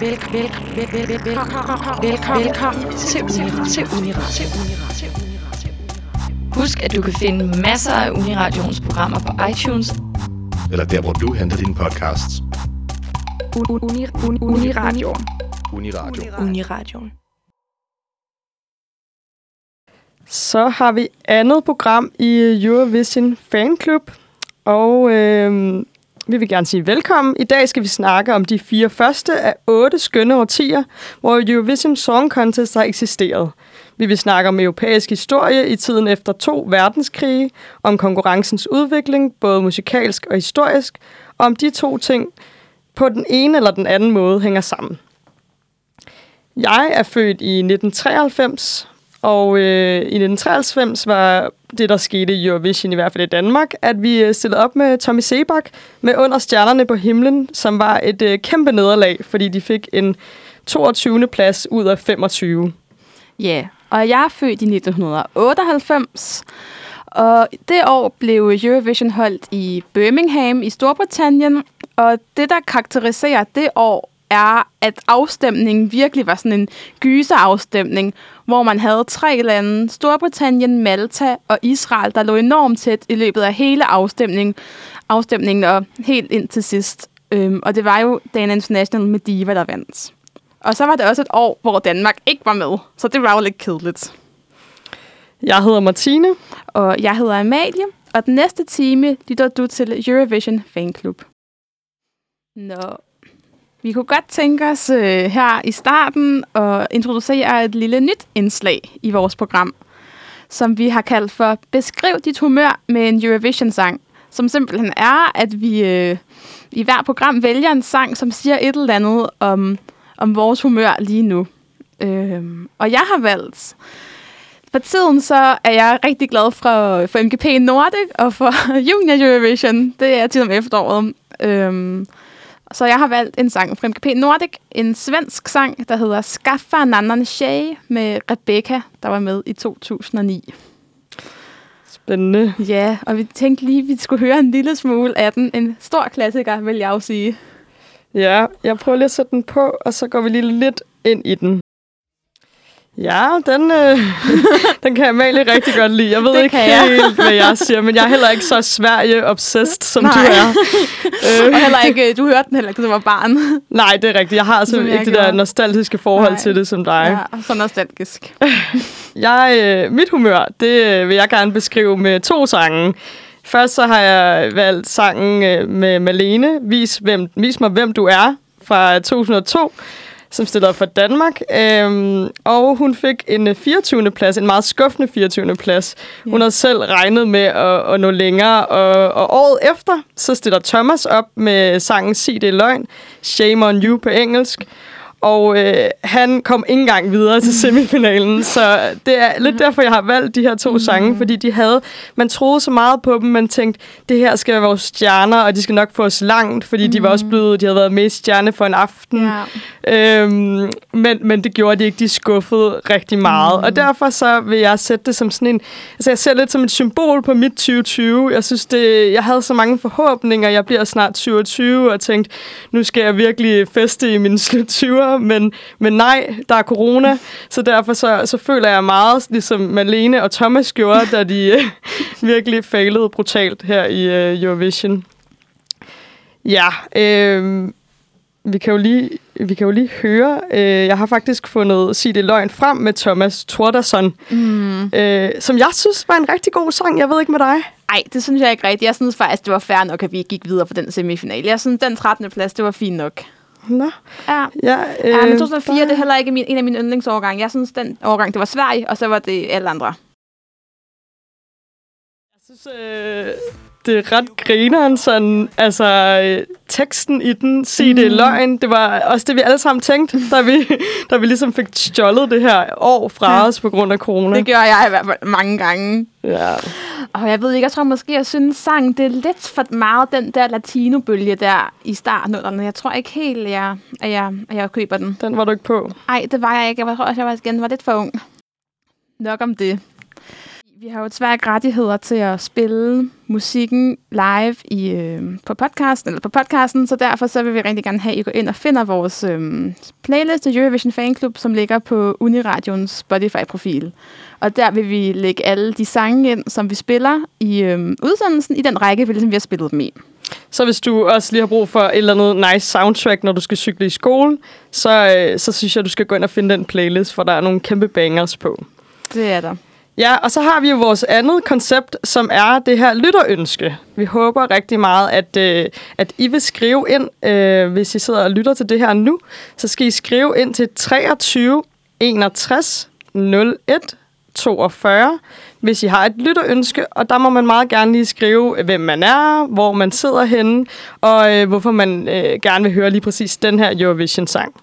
velkommen til Uniradio. Husk, at du kan finde masser af Uniradions programmer på iTunes. Eller der, hvor du henter dine podcasts. Uniradio. Uniradio. Uniradion. Så har vi andet program i Eurovision Fanclub, og øh, vi vil gerne sige velkommen. I dag skal vi snakke om de fire første af otte skønne årtier, hvor Eurovision Song Contest har eksisteret. Vi vil snakke om europæisk historie i tiden efter to verdenskrige, om konkurrencens udvikling, både musikalsk og historisk, og om de to ting på den ene eller den anden måde hænger sammen. Jeg er født i 1993, og øh, i 1993 var det, der skete i Eurovision, i hvert fald i Danmark, at vi øh, stillede op med Tommy Sebak med Under Stjernerne på himlen, som var et øh, kæmpe nederlag, fordi de fik en 22. plads ud af 25. Ja, yeah. og jeg er født i 1998, og det år blev Eurovision holdt i Birmingham i Storbritannien, og det, der karakteriserer det år, er, at afstemningen virkelig var sådan en gyserafstemning, hvor man havde tre lande, Storbritannien, Malta og Israel, der lå enormt tæt i løbet af hele afstemningen, afstemningen og helt ind til sidst. Øhm, og det var jo Dana International med Diva, der vandt. Og så var det også et år, hvor Danmark ikke var med, så det var jo lidt kedeligt. Jeg hedder Martine. Og jeg hedder Amalie, og den næste time lytter du til Eurovision Fanclub. Nå, vi kunne godt tænke os øh, her i starten at introducere et lille nyt indslag i vores program, som vi har kaldt for Beskriv dit humør med en Eurovision-sang, som simpelthen er, at vi øh, i hver program vælger en sang, som siger et eller andet om, om vores humør lige nu. Øh, og jeg har valgt... For tiden så er jeg rigtig glad for, for MGP Nordic og for Junior Eurovision. Det er tit om efteråret. Øh, så jeg har valgt en sang fra MGP Nordic, en svensk sang, der hedder Skaffa en annan tjej med Rebecca, der var med i 2009. Spændende. Ja, og vi tænkte lige, at vi skulle høre en lille smule af den. En stor klassiker, vil jeg jo sige. Ja, jeg prøver lige at sætte den på, og så går vi lige lidt ind i den. Ja, den, øh, den kan Amalie rigtig godt lide. Jeg ved Det ikke jeg. helt, hvad jeg siger, men jeg er heller ikke så Sverige-obsessed, som Nej. du er. Øh, Og heller ikke, du hørte den heller ikke, da du var barn. nej, det er rigtigt. Jeg har altså Som ikke det der nostalgiske forhold Nej. til det som dig. Ja, så nostalgisk. Jeg, øh, mit humør, det øh, vil jeg gerne beskrive med to sange. Først så har jeg valgt sangen øh, med Malene, Vis, hvem, Vis mig, hvem du er, fra 2002, som stiller op for Danmark. Øhm, og hun fik en øh, 24. plads, en meget skuffende 24. plads. Ja. Hun havde selv regnet med at, at nå længere, og, og året efter, så stiller Thomas op med sangen Sig det løgn, Shame on you på engelsk. Og øh, han kom ikke engang videre til semifinalen, så det er lidt derfor, jeg har valgt de her to sange, fordi de havde, man troede så meget på dem, man tænkte, det her skal være vores stjerner, og de skal nok få os langt, fordi de var også blevet, de havde været med i stjerne for en aften. Ja. Øhm, men, men det gjorde de ikke. De skuffede rigtig meget. Mm. Og derfor så vil jeg sætte det som sådan en... Altså jeg ser lidt som et symbol på mit 2020. Jeg synes, det, jeg havde så mange forhåbninger. Jeg bliver snart 27 og tænkte, nu skal jeg virkelig feste i mine slut 20'er. Men, men nej, der er corona. Så derfor så, så føler jeg meget, ligesom Malene og Thomas gjorde, da de øh, virkelig failede brutalt her i øh, Eurovision. Ja, øh, vi kan jo lige, vi kan jo lige høre. Øh, jeg har faktisk fundet Sig det løgn frem med Thomas Tordarsson, Mm. øh, som jeg synes var en rigtig god sang. Jeg ved ikke med dig. Ej, det synes jeg ikke rigtigt. Jeg synes faktisk, det var fair nok, at vi gik videre på den semifinal. Jeg synes, den 13. plads, det var fint nok. Nå, Ja. ja, øh, Ja, men 2004, der- det er heller ikke min, en af mine yndlingsårgange. Jeg synes, den årgang, det var Sverige, og så var det alle andre. Jeg synes, øh, det er ret grineren, sådan, altså øh, teksten i den, sig det Mm. løgn, det var også det, vi alle sammen tænkte, da vi, da vi ligesom fik stjålet det her år fra Ja. os på grund af corona. Det gør jeg i hvert fald mange gange. Ja. Og jeg ved ikke, jeg tror måske, jeg synes, sang, det er lidt for meget den der latinobølge der i startnullerne. Jeg tror ikke helt, jeg, at, jeg, at jeg køber den. Den var du ikke på. Nej, det var jeg ikke. Jeg tror også, jeg var, igen var lidt for ung. Nok om det. Vi har jo desværre ikke rettigheder til at spille musikken live i, øh, på, podcasten, eller på podcasten, så derfor så vil vi rigtig gerne have, at I går ind og finder vores øh, playlist til Eurovision Fanclub, som ligger på Uniradions Spotify-profil. Og der vil vi lægge alle de sange ind, som vi spiller i øh, udsendelsen, i den række, som vi har spillet dem i. Så hvis du også lige har brug for et eller andet nice soundtrack, når du skal cykle i skole, så, øh, så synes jeg, du skal gå ind og finde den playlist, for der er nogle kæmpe bangers på. Det er der. Ja, og så har vi jo vores andet koncept, som er det her lytterønske. Vi håber rigtig meget, at, øh, at I vil skrive ind, øh, hvis I sidder og lytter til det her nu. Så skal I skrive ind til 23 61 01 42, hvis I har et lytterønske. Og der må man meget gerne lige skrive, hvem man er, hvor man sidder henne, og øh, hvorfor man øh, gerne vil høre lige præcis den her Eurovision-sang.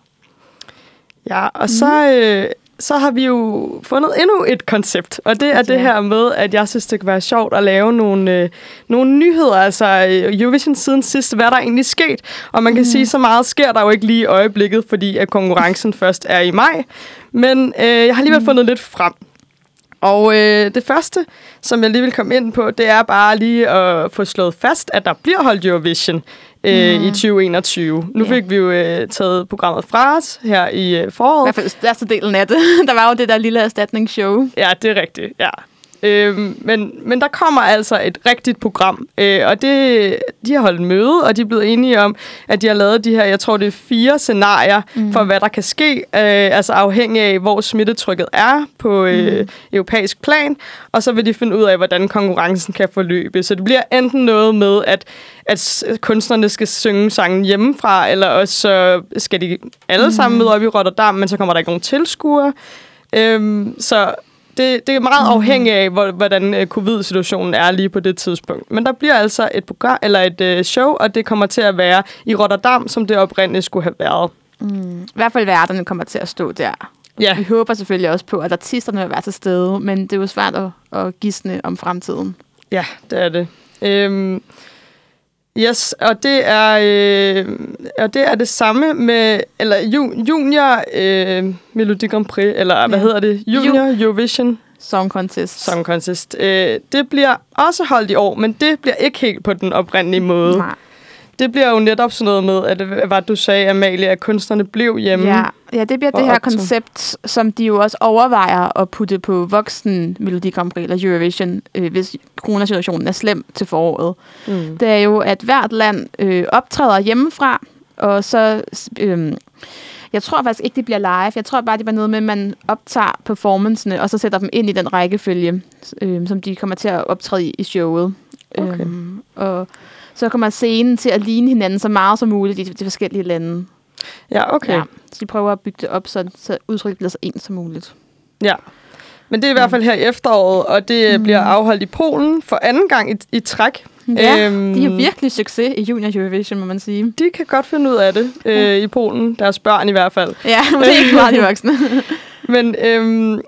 Ja, og mm. så... Øh, så har vi jo fundet endnu et koncept, og det er det her med, at jeg synes, det kan være sjovt at lave nogle, øh, nogle nyheder. Altså øh, Eurovision siden sidst, hvad der egentlig sket. Og man kan mm. sige, så meget sker der jo ikke lige i øjeblikket, fordi at konkurrencen først er i maj. Men øh, jeg har alligevel mm. fundet lidt frem. Og øh, det første, som jeg lige vil komme ind på, det er bare lige at få slået fast, at der bliver holdt Eurovision øh, mm. i 2021. Nu yeah. fik vi jo øh, taget programmet fra os her i øh, foråret. I hvert fald største delen af det. der var jo det der lille erstatningsshow. Ja, det er rigtigt, ja. Øhm, men, men der kommer altså et rigtigt program, øh, og det, de har holdt møde, og de er blevet enige om, at de har lavet de her, jeg tror det er fire scenarier mm. for, hvad der kan ske, øh, altså afhængig af, hvor smittetrykket er på øh, mm. europæisk plan, og så vil de finde ud af, hvordan konkurrencen kan forløbe. Så det bliver enten noget med, at, at kunstnerne skal synge sangen hjemmefra, eller også så skal de alle sammen mm. møde op i Rotterdam, men så kommer der ikke nogen tilskuere. Øhm, så det, det er meget mm. afhængigt af, hvordan uh, covid-situationen er lige på det tidspunkt. Men der bliver altså et program eller et uh, show, og det kommer til at være i Rotterdam, som det oprindeligt skulle have været. Mm. I hvert fald værterne kommer til at stå der. Ja. Vi håber selvfølgelig også på, at artisterne vil være til stede, men det er jo svært at, at gisne om fremtiden. Ja, det er det. Øhm, Yes, og det er øh, og det er det samme med eller ju, Junior øh, Melodi Grand Prix eller ja. hvad hedder det? Junior Ju- Eurovision Song Contest. Song Contest. Øh, det bliver også holdt i år, men det bliver ikke helt på den oprindelige måde. Nej det bliver jo netop sådan noget med, at hvad du sagde, Amalie, at kunstnerne blev hjemme. Ja, ja det bliver det her koncept, som de jo også overvejer at putte på voksen Melodi Grand Prix eller Eurovision, øh, hvis coronasituationen er slem til foråret. Mm. Det er jo, at hvert land øh, optræder hjemmefra, og så... Øh, jeg tror faktisk ikke, det bliver live. Jeg tror bare, det var noget med, at man optager performancene, og så sætter dem ind i den rækkefølge, øh, som de kommer til at optræde i, i showet. Okay. Øhm, og så kommer scenen til at ligne hinanden så meget som muligt i de forskellige lande. Ja, okay. Ja, så de prøver at bygge det op, så, så udtrykket bliver så ens som muligt. Ja. Men det er i hvert fald her i efteråret, og det mm. bliver afholdt i Polen for anden gang i, i træk. Ja, øhm, de har virkelig succes i Junior Eurovision, må man sige. De kan godt finde ud af det øh, i Polen. Deres børn i hvert fald. Ja, det er ikke meget de voksne. Men øhm,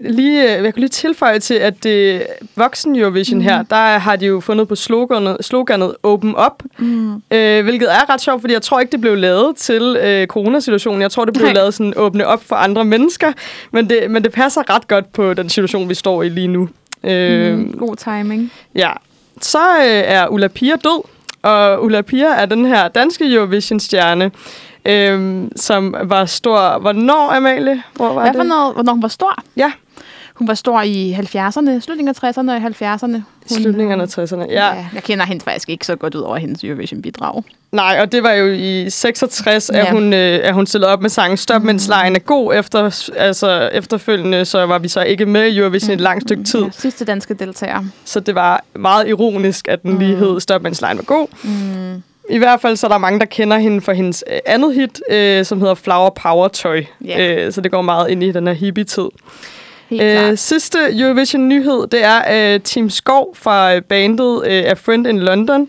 Lige, øh, jeg kan lige tilføje til, at det voksen Eurovision mm. her, der har de jo fundet på sloganet, sloganet Open Up, mm. øh, hvilket er ret sjovt, fordi jeg tror ikke, det blev lavet til øh, coronasituationen. Jeg tror, det blev Nej. lavet sådan åbne op for andre mennesker, men det, men det passer ret godt på den situation, vi står i lige nu. Øh, mm, god timing. Ja. Så øh, er Ulla Pia død, og Ulla Pia er den her danske Eurovision-stjerne, øhm, som var stor. Hvornår, Amalie? Hvor var Hvad det? Hvornår, hvornår hun var stor? Ja. Hun var stor i 70'erne, slutningen af 60'erne og 70'erne. Hun, slutningen af 60'erne, ja. ja. Jeg kender hende faktisk ikke så godt ud over hendes Eurovision-bidrag. Nej, og det var jo i 66, ja. at, hun, øh, at hun stillede op med sangen Stop, mens mm. lejen er god. Efter, altså, efterfølgende så var vi så ikke med i Eurovision mm. et langt stykke tid. Ja, sidste danske deltager. Så det var meget ironisk, at den mm. lige hed Stop, mens lejen var god. Mm. I hvert fald så er der mange, der kender hende for hendes øh, andet hit, øh, som hedder Flower Power Toy. Yeah. Øh, så det går meget ind i den her hippie-tid. Øh, sidste Eurovision-nyhed, det er øh, Team Skov fra øh, bandet øh, A Friend in London.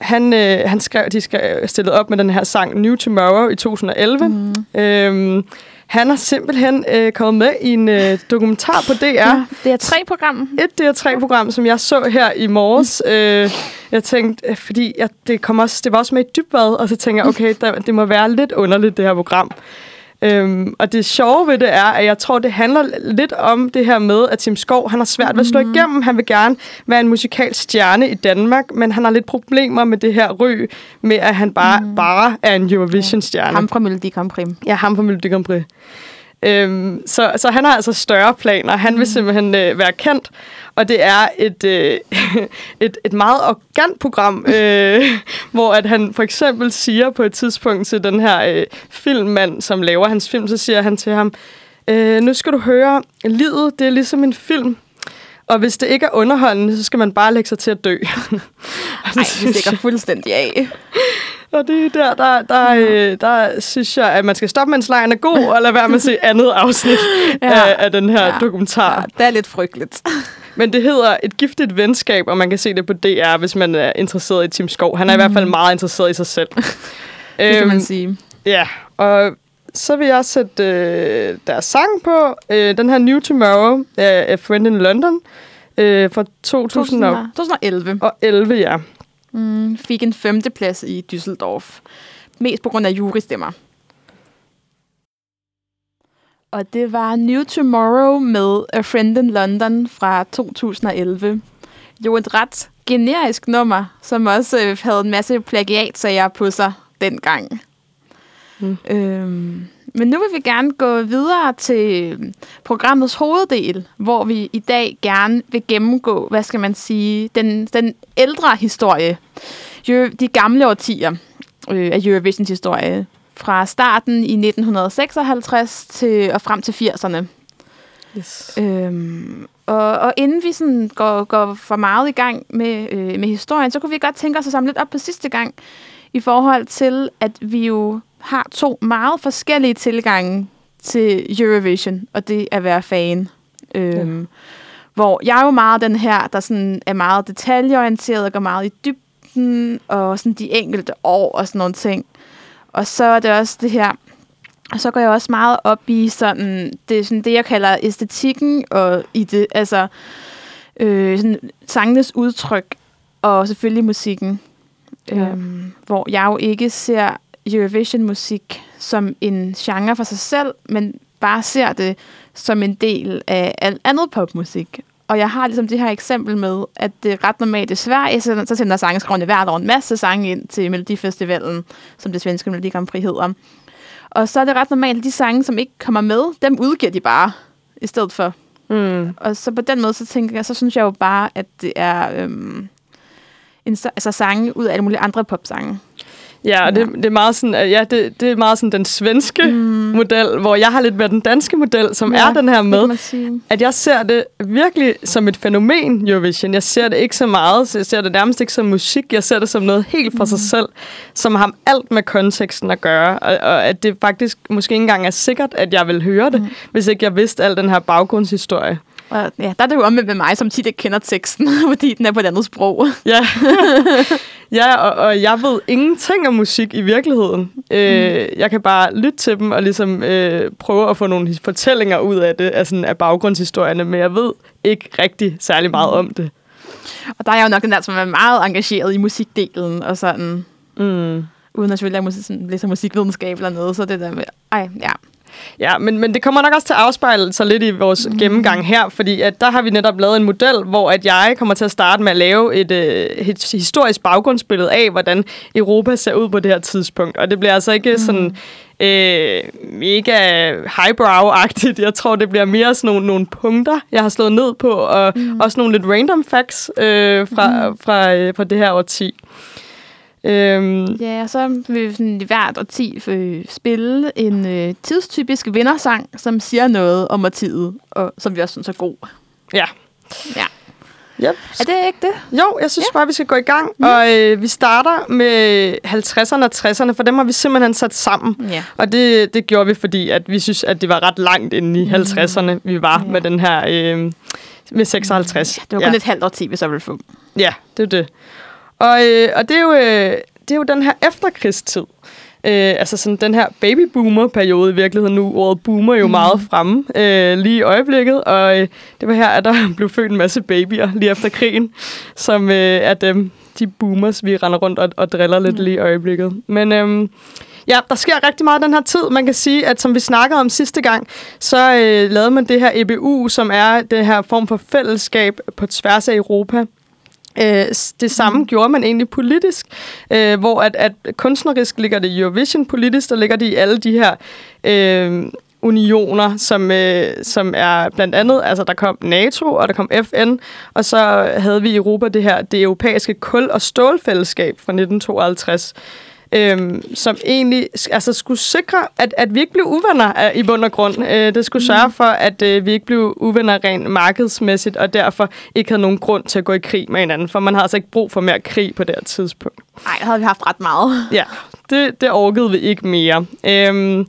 Han, øh, han skrev, de skrev, stillede op med den her sang New Tomorrow i 2011. Mm. Øhm, han har simpelthen øh, kommet med i en øh, dokumentar på DR. Ja, det er tre program. Et det er tre program, som jeg så her i morges. Mm. Øh, jeg tænkte, øh, fordi jeg, det, kom også, det var også med i dybvad, og så tænker jeg, okay, der, det må være lidt underligt, det her program. Øhm, og det sjove ved det er, at jeg tror, det handler lidt om det her med, at Tim Skov, han har svært ved at slå igennem. Han vil gerne være en musikalsk stjerne i Danmark, men han har lidt problemer med det her ry, med at han bare, mm. bare er en Eurovision-stjerne. Ham fra Melodi Grand Prix. Ja, ham fra Melodi Grand Prix. Øhm, så, så han har altså større planer. Han vil simpelthen øh, være kendt, og det er et, øh, et, et meget organt program, øh, hvor at han for eksempel siger på et tidspunkt til den her øh, filmmand, som laver hans film, så siger han til ham, øh, nu skal du høre, livet det er ligesom en film, og hvis det ikke er underholdende, så skal man bare lægge sig til at dø. Ej, det stikker fuldstændig af. Og det er der, der, der, øh, der synes jeg, at man skal stoppe, mens lejen er god, og lade være med at se andet afsnit Ja. af, af den her Ja. dokumentar. Ja, det er lidt frygteligt. Men det hedder Et giftigt venskab, og man kan se det på DR, hvis man er interesseret i Tim Skov. Han er mm. i hvert fald meget interesseret i sig selv. Det kan man sige. Ja, og så vil jeg sætte øh, deres sang på. Øh, den her New Tomorrow af A Friend in London øh, fra 2011, 2011 ja. Mm, fik en femteplads i Düsseldorf. Mest på grund af jurystemmer. Og det var New Tomorrow med A Friend in London fra 2011. Jo et ret generisk nummer, som også øh, havde en masse plagiatsager på sig dengang. Mm. Øhm, men nu vil vi gerne gå videre til programmets hoveddel, hvor vi i dag gerne vil gennemgå, hvad skal man sige, den, den ældre historie, de gamle årtier øh, af Eurovisions historie, fra starten i 1956 til, og frem til 80'erne. Yes. Øhm, og, og inden vi sådan går, går for meget i gang med, øh, med historien, så kunne vi godt tænke os at samle lidt op på sidste gang, i forhold til, at vi jo har to meget forskellige tilgange til Eurovision, og det at være fan. Øhm, ja. Hvor jeg er jo meget den her, der sådan er meget detaljeorienteret og går meget i dybden, og sådan de enkelte år og sådan nogle ting. Og så er det også det her, og så går jeg også meget op i sådan, det, er sådan det, jeg kalder æstetikken, og i det, altså øh, sådan, sangenes udtryk, og selvfølgelig musikken. Ja. Øhm, hvor jeg jo ikke ser Eurovision-musik som en genre for sig selv, men bare ser det som en del af alt andet popmusik. Og jeg har ligesom det her eksempel med, at det er ret normalt i Sverige, så, så sender sangskrovene hvert år en masse sange ind til Melodifestivalen, som det svenske Melodi Grand Prix hedder. Og så er det ret normalt, at de sange, som ikke kommer med, dem udgiver de bare i stedet for. Mm. Og så på den måde, så tænker jeg, så synes jeg jo bare, at det er øhm, en, altså sange ud af alle mulige andre popsange. Ja, og det, det er meget sådan, at ja, det, det er meget sådan den svenske mm. model, hvor jeg har lidt mere den danske model, som ja, er den her med, at jeg ser det virkelig som et fænomen, Eurovision. Jeg ser det ikke så meget, så jeg ser det nærmest ikke som musik. Jeg ser det som noget helt for mm. sig selv, som har alt med konteksten at gøre. Og, og at det faktisk måske ikke engang er sikkert, at jeg vil høre det, mm. hvis ikke jeg vidste al den her baggrundshistorie. Og ja, der er det jo omvendt med mig, som tit ikke kender teksten, fordi den er på et andet sprog. Ja, ja og, og jeg ved ingenting om musik i virkeligheden. Mm. Øh, jeg kan bare lytte til dem og ligesom øh, prøve at få nogle fortællinger ud af det, af, sådan, af baggrundshistorierne, men jeg ved ikke rigtig særlig meget om det. Og der er jeg jo nok den der, som er meget engageret i musikdelen, og sådan, Mm. uden at selvfølgelig musik, læse musikvidenskab eller noget, så det der med, ej, ja. Ja, men, men det kommer nok også til at afspejle sig lidt i vores mm. gennemgang her, fordi at der har vi netop lavet en model, hvor at jeg kommer til at starte med at lave et, øh, et historisk baggrundsbillede af, hvordan Europa ser ud på det her tidspunkt. Og det bliver altså ikke mm. sådan øh, mega highbrow-agtigt. Jeg tror, det bliver mere sådan nogle, nogle punkter, jeg har slået ned på, og mm. også nogle lidt random facts øh, fra, mm. fra, øh, fra det her årti. Øhm, Ja, og så vil vi sådan i hvert årti øh, spille en øh, tidstypisk vindersang, som siger noget om årtiet, og som vi også synes er god. ja. Ja. Yep. Er det ikke det? Jo, jeg synes ja. bare, vi skal gå i gang. Mm. Og øh, vi starter med 50'erne og 60'erne, for dem har vi simpelthen sat sammen. Ja. Og det, det gjorde vi, fordi at vi synes, at det var ret langt inde i 50'erne, vi var Ja. med den her... Øh, med 56. Det var kun ja. et halvt årti, vi så ville få. Ja, det er det. Og, øh, og det, er jo, øh, det er jo den her efterkrigstid. Øh, altså sådan den her babyboomer-periode i virkeligheden nu. Ordet boomer er jo mm. meget fremme øh, lige i øjeblikket, og øh, det var her, at der blev født en masse babyer lige efter krigen, som øh, er dem, de boomers, vi render rundt og, og driller lidt lige i øjeblikket. Men øh, Ja, der sker rigtig meget den her tid. Man kan sige, at som vi snakkede om sidste gang, så øh, lavede man det her EBU, som er den her form for fællesskab på tværs af Europa. Øh, det samme mm. gjorde man egentlig politisk, øh, hvor at, at kunstnerisk ligger det i Eurovision, politisk der ligger det i alle de her øh, unioner, som, øh, som er blandt andet, altså der kom NATO, og der kom FN, og så havde vi i Europa det her, det europæiske kul- og stålfællesskab fra 1952, øhm, som egentlig altså, skulle sikre, at, at vi ikke blev uvenner i bund og grund. Øh, det skulle sørge for, at øh, vi ikke blev uvenner rent markedsmæssigt, og derfor ikke havde nogen grund til at gå i krig med hinanden, for man havde altså ikke brug for mere krig på det her tidspunkt. Nej, havde vi haft ret meget. Ja, det, det orkede vi ikke mere. Øhm,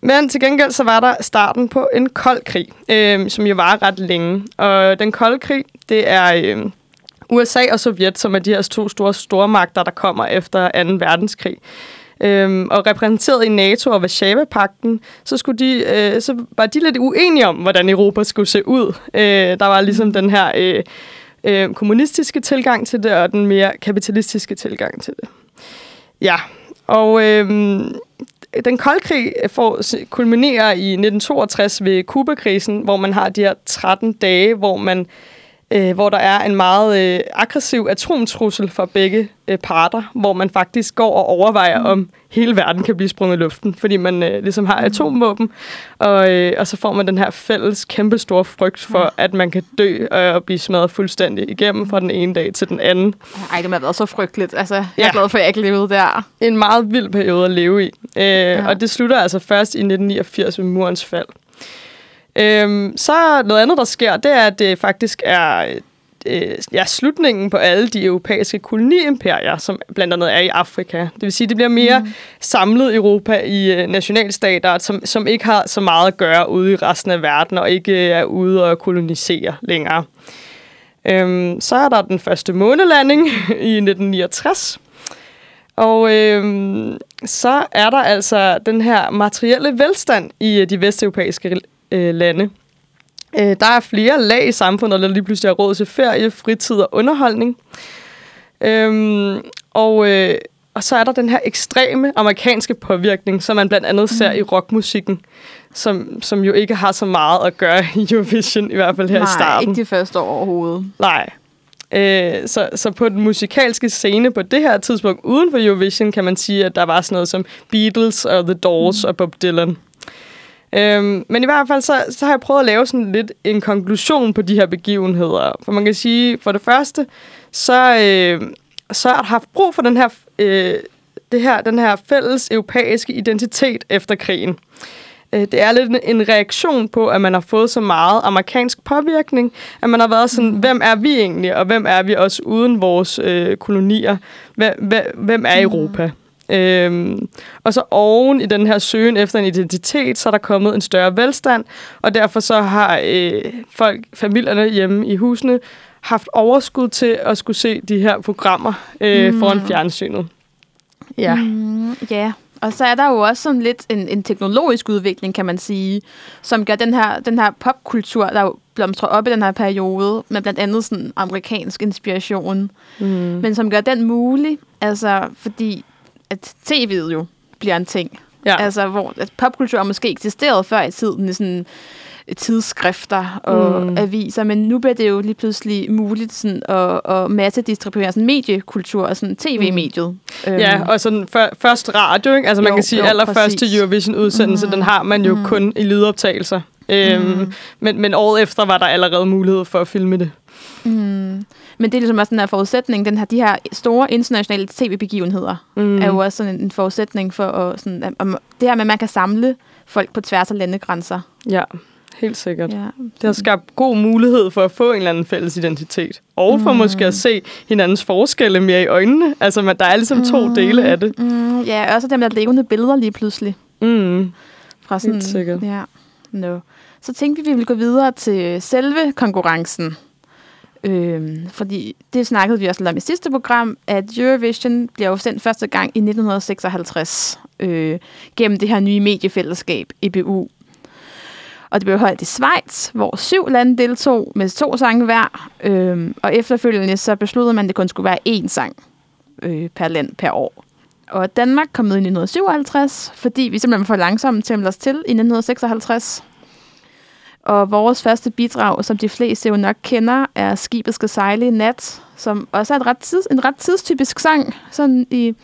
men til gengæld så var der starten på en kold krig, øh, som jo var ret længe. Og den kolde krig, det er øh, USA og Sovjet, som er de her to store stormagter, der kommer efter 2. verdenskrig. Øhm, og repræsenteret i NATO og Varsava-pakten, så, skulle de, øh, så var de lidt uenige om, hvordan Europa skulle se ud. Øh, der var ligesom den her øh, øh, kommunistiske tilgang til det, og den mere kapitalistiske tilgang til det. Ja, og øh, den kolde krig får, kulminerer i 1962 ved Kubakrisen, hvor man har de her 13 dage, hvor man øh, hvor der er en meget øh, aggressiv atomtrussel for begge øh, parter, hvor man faktisk går og overvejer, om hele verden kan blive sprunget i luften, fordi man øh, ligesom har atomvåben, og, øh, og så får man den her fælles kæmpestore frygt for, at man kan dø og blive smadret fuldstændig igennem fra den ene dag til den anden. Ej, det har været så frygteligt. Altså, jeg er ja. glad for, at jeg ikke levede der. En meget vild periode at leve i. Øh, ja. Og det slutter altså først i 1989 med murens fald. Øhm, så noget andet, der sker, det er, at det faktisk er øh, ja, slutningen på alle de europæiske koloniimperier, som blandt andet er i Afrika. Det vil sige, det bliver mere mm. samlet Europa i øh, nationalstater, som, som ikke har så meget at gøre ude i resten af verden, og ikke er ude og kolonisere længere. Øhm, så er der den første månelanding i 1969. Og øhm, så er der altså den her materielle velstand i øh, de vesteuropæiske øh, lande. Øh, der er flere lag i samfundet, der lige pludselig har råd til ferie, fritid og underholdning. Øhm, og, øh, og så er der den her ekstreme amerikanske påvirkning, som man blandt andet ser mm. i rockmusikken, som, som jo ikke har så meget at gøre i Eurovision, i hvert fald her Nej, i starten. ikke de første år overhovedet. Nej. Øh, så, så på den musikalske scene på det her tidspunkt uden for Eurovision, kan man sige, at der var sådan noget som Beatles og The Doors mm. og Bob Dylan. Øhm, men i hvert fald, så, så har jeg prøvet at lave sådan lidt en konklusion på de her begivenheder. For man kan sige, for det første, så, øh, så har jeg haft brug for den her, øh, det her, den her fælles europæiske identitet efter krigen. Øh, det er lidt en reaktion på, at man har fået så meget amerikansk påvirkning, at man har været sådan, mm. hvem er vi egentlig, og hvem er vi også uden vores øh, kolonier? Hvem, hvem er Europa? Mm. Øhm, og så oven i den her søgen efter en identitet, så er der kommet en større velstand, og derfor så har øh, folk, familierne hjemme i husene, haft overskud til at skulle se de her programmer øh, mm. foran fjernsynet. Ja. Mm, yeah. Og så er der jo også sådan lidt en, en teknologisk udvikling, kan man sige, som gør den her, den her popkultur, der jo blomstrer op i den her periode, med blandt andet sådan amerikansk inspiration, mm. men som gør den mulig, altså fordi at tv'et jo bliver en ting. Ja. Altså, hvor at popkultur måske eksisterede før i tiden i sådan tidsskrifter og mm. aviser, men nu bliver det jo lige pludselig muligt sådan at, at massedistribuere sådan mediekultur og sådan tv-mediet. Mm. Ja, øhm. og sådan for, først radio, ikke? Altså man jo, kan sige, jo, allerførste Eurovision-udsendelse, mm. den har man jo mm. kun i lydoptagelser. Øhm, mm. men, men året efter var der allerede mulighed for at filme det. Mm. Men det er ligesom også den her forudsætning, den her, de her store internationale tv-begivenheder, mm. er jo også sådan en forudsætning for at, sådan, at, at det her med, at man kan samle folk på tværs af landegrænser. Ja, helt sikkert. Ja. Det har skabt god mulighed for at få en eller anden fælles identitet. Og for mm. måske at se hinandens forskelle mere i øjnene. Altså, man, der er ligesom to mm. dele af det. Mm. Ja, også dem der levende billeder lige pludselig. Mm. Fra sådan, helt sikkert. Ja. No. Så tænkte vi, at vi ville gå videre til selve konkurrencen. Øhm, fordi det snakkede vi også lidt om i sidste program, at Eurovision bliver jo sendt første gang i 1956 øh, gennem det her nye mediefællesskab, EBU. Og det blev holdt i Schweiz, hvor syv lande deltog med to sange hver. Øhm, og efterfølgende så besluttede man, at det kun skulle være én sang øh, per land per år. og Danmark kom med i 1957, fordi vi simpelthen var for langsomme til at melde os til i 1956. Og vores første bidrag, som de fleste jo nok kender, er Skibet skal sejle i nat, som også er et ret tids, en ret tidstypisk sang, sådan i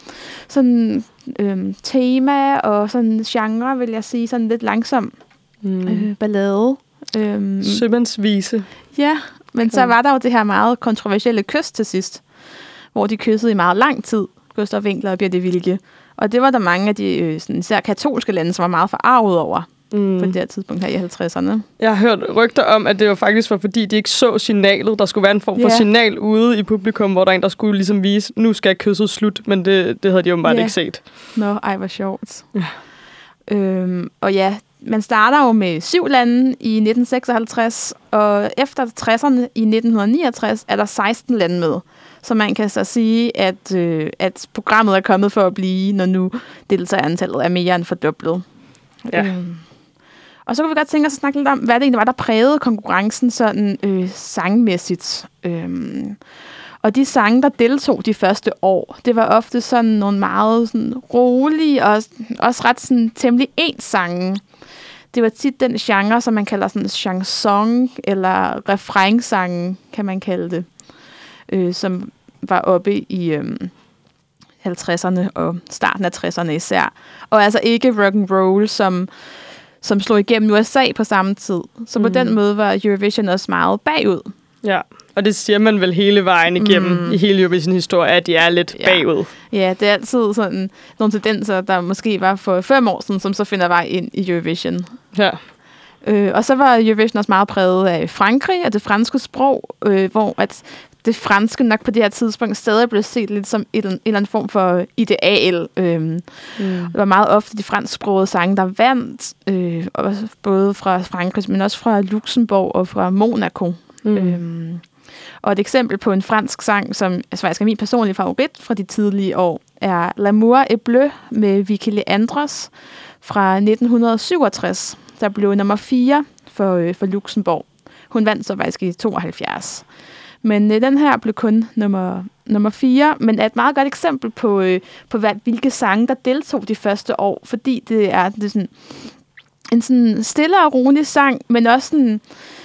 sådan øhm, tema og sådan genre, vil jeg sige, sådan lidt langsom Mm. øh, ballade. Øhm, Sømandsvise. ja, men så Okay. var der jo det her meget kontroversielle kys til sidst, hvor de kyssede i meget lang tid, Gustav Winkler og Birte Wilke. Og det var der mange af de øh, sådan, især katolske lande, som var meget forarvet over mm. på det her tidspunkt her i 50'erne. Jeg har hørt rygter om, at det var faktisk var, fordi de ikke så signalet. Der skulle være en form for Ja. signal ude i publikum, hvor der er en, der skulle ligesom vise, nu skal kysset slut, men det, det havde de åbenbart Ja. ikke set. Nå, ej, hvor sjovt. Øhm, og ja, man starter jo med syv lande i 1956, og efter 60'erne i 1969 er der 16 lande med. Så man kan så sige, at, øh, at programmet er kommet for at blive, når nu deltagerantallet er mere end fordoblet. Ja. Øhm. Og så kunne vi godt tænke os at snakke lidt om, hvad det egentlig var, der prægede konkurrencen sådan øh, sangmæssigt. Øhm. Og de sange, der deltog de første år, det var ofte sådan nogle meget sådan, rolige og også ret sådan, temmelig ens sange. Det var tit den genre, som man kalder sådan chanson eller refrainsange, kan man kalde det, øh, som var oppe i øh, 50'erne og starten af 60'erne især. Og altså ikke rock and roll, som, som slog igennem USA på samme tid. Så på Mhm. den måde var Eurovision også meget bagud. Ja, og det siger man vel hele vejen igennem Mm. mm. i hele Eurovision historie, at de er lidt Ja. bagud. Ja, det er altid sådan nogle tendenser, der måske var for fem år siden, som så finder vej ind i Eurovision. Ja. Øh, og så var Eurovision også meget præget af Frankrig og det franske sprog, øh, hvor at det franske nok på det her tidspunkt stadig blev set lidt som et, en eller anden form for ideal. Øh, Mm. det var meget ofte de fransksprogede sange, der vandt, øh, også både fra Frankrig, men også fra Luxembourg og fra Monaco. Mm. Øhm, og et eksempel på en fransk sang, som altså, faktisk er min personlige favorit fra de tidlige år, er L'amour est bleu med Vicky Leandros fra 1967, der blev nummer 4 for, øh, for Luxembourg. Hun vandt så faktisk i 72. Men øh, den her blev kun nummer, nummer 4, men er et meget godt eksempel på, øh, på hvad, hvilke sange, der deltog de første år, fordi det er, det er sådan, en sådan stille og rolig sang, men også sådan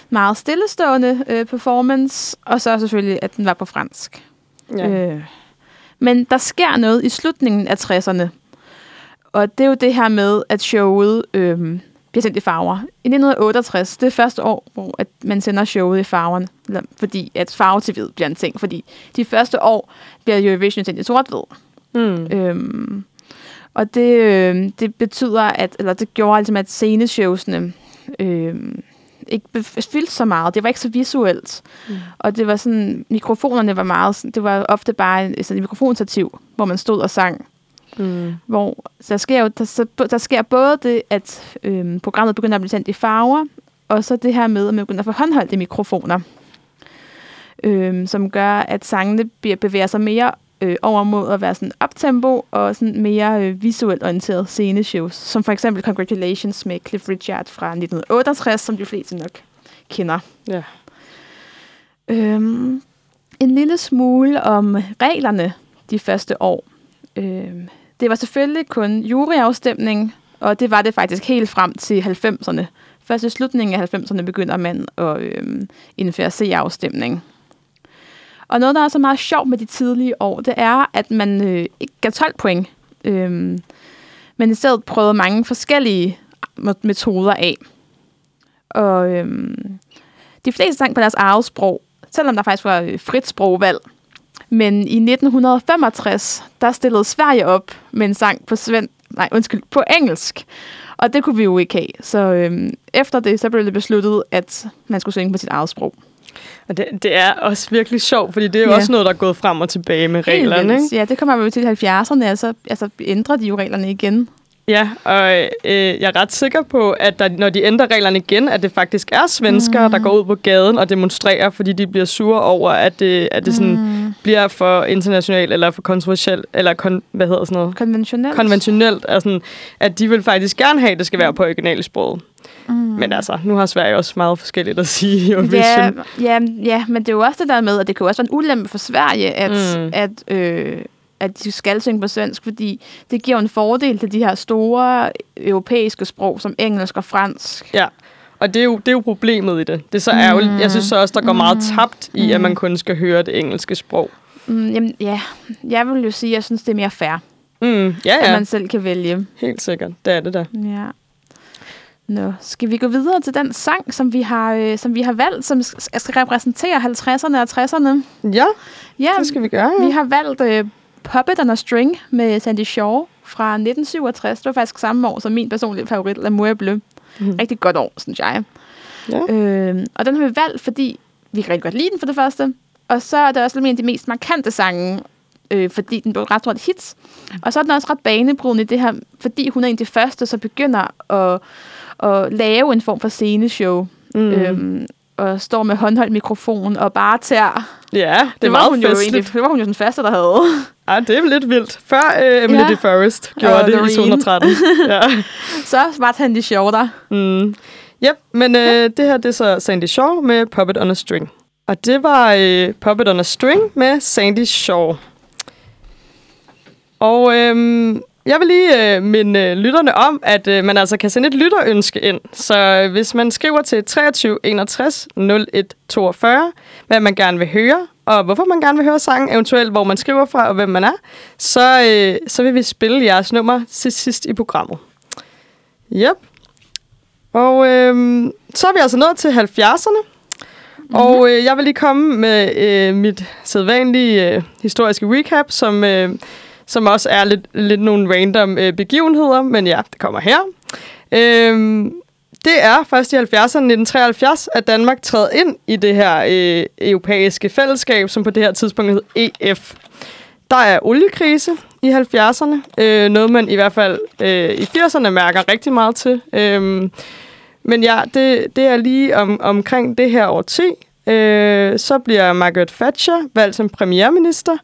meget stillestående øh, performance, og så selvfølgelig, at den var på fransk. Ja. Øh, men der sker noget i slutningen af 60'erne, og det er jo det her med, at showet øh, bliver sendt i farver. I 1968, det er første år, hvor at man sender showet i farverne, fordi at farve til hvid bliver en ting, fordi de første år bliver Eurovision sendt i sort-hvid. Mm. Øhm, og det, øh, det betyder, at, eller det gjorde altså, at sceneshowsene øh, ikke fyldte så meget. Det var ikke så visuelt. Mm. Og det var sådan, mikrofonerne var meget, det var ofte bare sådan et mikrofonstativ, hvor man stod og sang. Mm. Hvor så der sker jo, der, der sker både det, at øh, programmet begynder at blive sendt i farver, og så det her med, at man begynder at få håndholdte mikrofoner, øh, som gør, at sangene bliver, bevæger sig mere øh, over mod at være sådan uptempo og sådan mere øh, visuelt orienteret sceneshows, som for eksempel Congratulations med Cliff Richard fra 1968, som de fleste nok kender. Ja. Øhm, en lille smule om reglerne de første år. Øh, det var selvfølgelig kun juryafstemning, og det var det faktisk helt frem til 90'erne. Først i slutningen af 90'erne begynder man at øh, indføre C-afstemning. Og noget, der er så meget sjovt med de tidlige år, det er, at man øh, ikke gav 12 point, Øh, men i stedet prøvede mange forskellige metoder af. Og øh, de fleste sang på deres eget sprog, selvom der faktisk var øh, frit sprogvalg. Men i 1965, der stillede Sverige op med en sang på, sven- nej, undskyld, på engelsk. Og det kunne vi jo ikke have. Så øhm, efter det, så blev det besluttet, at man skulle synge på sit eget sprog. Og det, det er også virkelig sjovt, fordi det er jo Ja. også noget, der er gået frem og tilbage med reglerne. Ikke? Ja, det kommer jo til i 70'erne, altså, altså ændrer de jo reglerne igen. Ja, og øh, jeg er ret sikker på, at der, når de ændrer reglerne igen, at det faktisk er svenskere, mm. der går ud på gaden og demonstrerer, fordi de bliver sure over, at det, at det sådan Mm. bliver for internationalt eller for kontroversielt, eller kon, hvad hedder sådan noget? Konventionelt. konventionelt, altså, at de vil faktisk gerne have, at det skal være på originalsproget. Mm. Men altså, nu har Sverige også meget forskelligt at sige i Ja, Eurovision. ja, ja, men det er jo også det der med, at det kan jo også være en ulempe for Sverige, at, mm. at, øh, at de skal synge på svensk, fordi det giver en fordel til de her store europæiske sprog, som engelsk og fransk. Ja, og det er, jo, det er jo problemet i det. Det er så ærgerligt. Mm. Jeg synes så også, der går meget Mm. tabt i, at Mm. man kun skal høre det engelske sprog. Mm, jamen, ja, jeg vil jo sige, at jeg synes, det er mere fair, Mm, ja, at ja, man selv kan vælge. helt sikkert. Det er det da. Ja. Nå, skal vi gå videre til den sang, som vi har, øh, som vi har valgt, som sk- skal repræsentere 50'erne og 60'erne? Ja, Ja, det skal vi gøre. vi Ja. har valgt øh, Puppet on a String med Sandy Shaw fra 1967. Det var faktisk samme år som min personlige favorit, L'amour est bleu. Mhm. Rigtig godt år, synes jeg. Ja. Øh, og den har vi valgt, fordi vi kan rigtig godt lide den for det første. Og så er det også en af de mest markante sange, øh, fordi den blev et ret stort hit. Og så er den også ret banebrydende i det her, fordi hun er en af de første, så begynder at, at lave en form for sceneshow. Mm. Mm. Øhm, og står med håndholdt mikrofon og bare tager. ja, det, Det, var hun jo festligt. egentlig, det var hun jo den første, der havde. Ej, det er lidt vildt. Før øh, Emily Ja. DeForest gjorde Og det i Loreen. 213. ja. Så var han de sjove der. Mm. Yep, men øh, det her det er så Sandy Shaw med Puppet on a String. Og det var øh, Puppet on a String med Sandy Shaw. Og øhm, jeg vil lige øh, minde øh, lytterne om, at øh, man altså kan sende et lytterønske ind. Så øh, hvis man skriver til 23 61 01 42, hvad man gerne vil høre, og hvorfor man gerne vil høre sangen, eventuelt hvor man skriver fra og hvem man er, så, øh, så vil vi spille jeres nummer til sidst i programmet. Yep. Og øhm, så er vi altså nået til 70'erne. Mm-hmm. Og øh, jeg vil lige komme med øh, mit sædvanlige øh, historiske recap, som, øh, som også er lidt, lidt nogle random øh, begivenheder, men ja, det kommer her. Øhm, det er først i 70'erne 1973, at Danmark træder ind i det her øh, europæiske fællesskab, som på det her tidspunkt hed EF. Der er oliekrise i 70'erne. Øh, noget, man i hvert fald øh, i 80'erne mærker rigtig meget til. Øhm, men ja, det, det er lige om, omkring det her årti. Øh, så bliver Margaret Thatcher valgt som premierminister.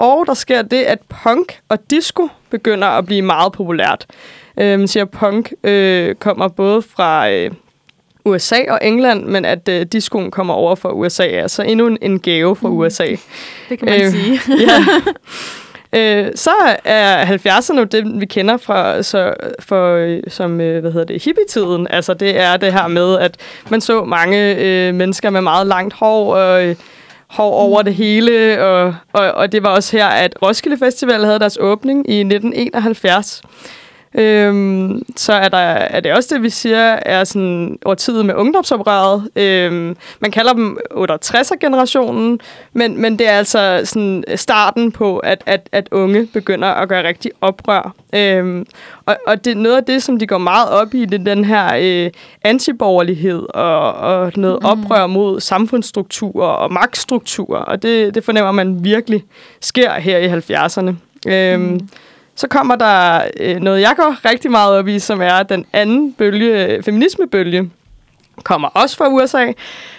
Og der sker det, at punk og disco begynder at blive meget populært. Øh, man siger, at punk øh, kommer både fra øh, USA og England, men at øh, discoen kommer over fra USA. Altså endnu en, en gave fra USA. Det kan man Øh, sige. ja. Øh, så er 70'erne jo det, vi kender fra, så, for, øh, som øh, hvad hedder det, hippietiden. Altså det er det her med, at man så mange øh, mennesker med meget langt hår og øh, hår over det hele. Og, og, og det var også her, at Roskilde Festival havde deres åbning i 1971. Øhm, så er, der, er det også det, vi siger, er sådan årtidet med ungdomsoprøret. Øhm, man kalder dem 68'er-generationen, men, men det er altså sådan starten på, at, at, at unge begynder at gøre rigtig oprør. Øhm, og, og det er noget af det, som de går meget op i, det er den her øh, antiborgerlighed og, og noget Mm. oprør mod samfundsstrukturer og magtstrukturer. Og det, det fornemmer man virkelig sker her i 70'erne. Øhm, Mm. Så kommer der øh, noget, jeg går rigtig meget op i, som er den anden bølge, øh, feminismebølge. Kommer også fra USA.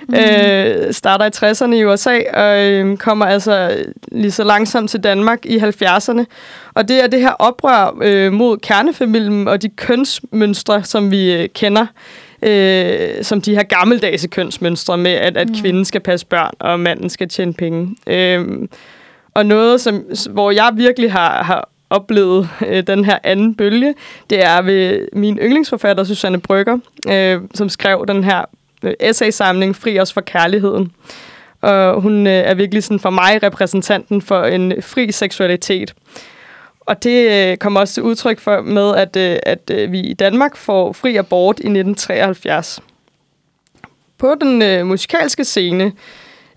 Mm. Øh, starter i 60'erne i USA og øh, kommer altså lige så langsomt til Danmark i 70'erne. Og det er det her oprør øh, mod kernefamilien og de kønsmønstre, som vi øh, kender. Øh, som de her gammeldags kønsmønstre med, at, at Mm. kvinden skal passe børn, og manden skal tjene penge. Øh, og noget, som, hvor jeg virkelig har, har oplevet øh, den her anden bølge, det er ved min yndlingsforfatter, Susanne Brygger, øh, som skrev den her øh, essaysamling Fri os for kærligheden. Og hun øh, er virkelig sådan for mig repræsentanten for en fri seksualitet. Og det øh, kommer også til udtryk for med, at, øh, at øh, vi i Danmark får fri abort i 1973. På den øh, musikalske scene,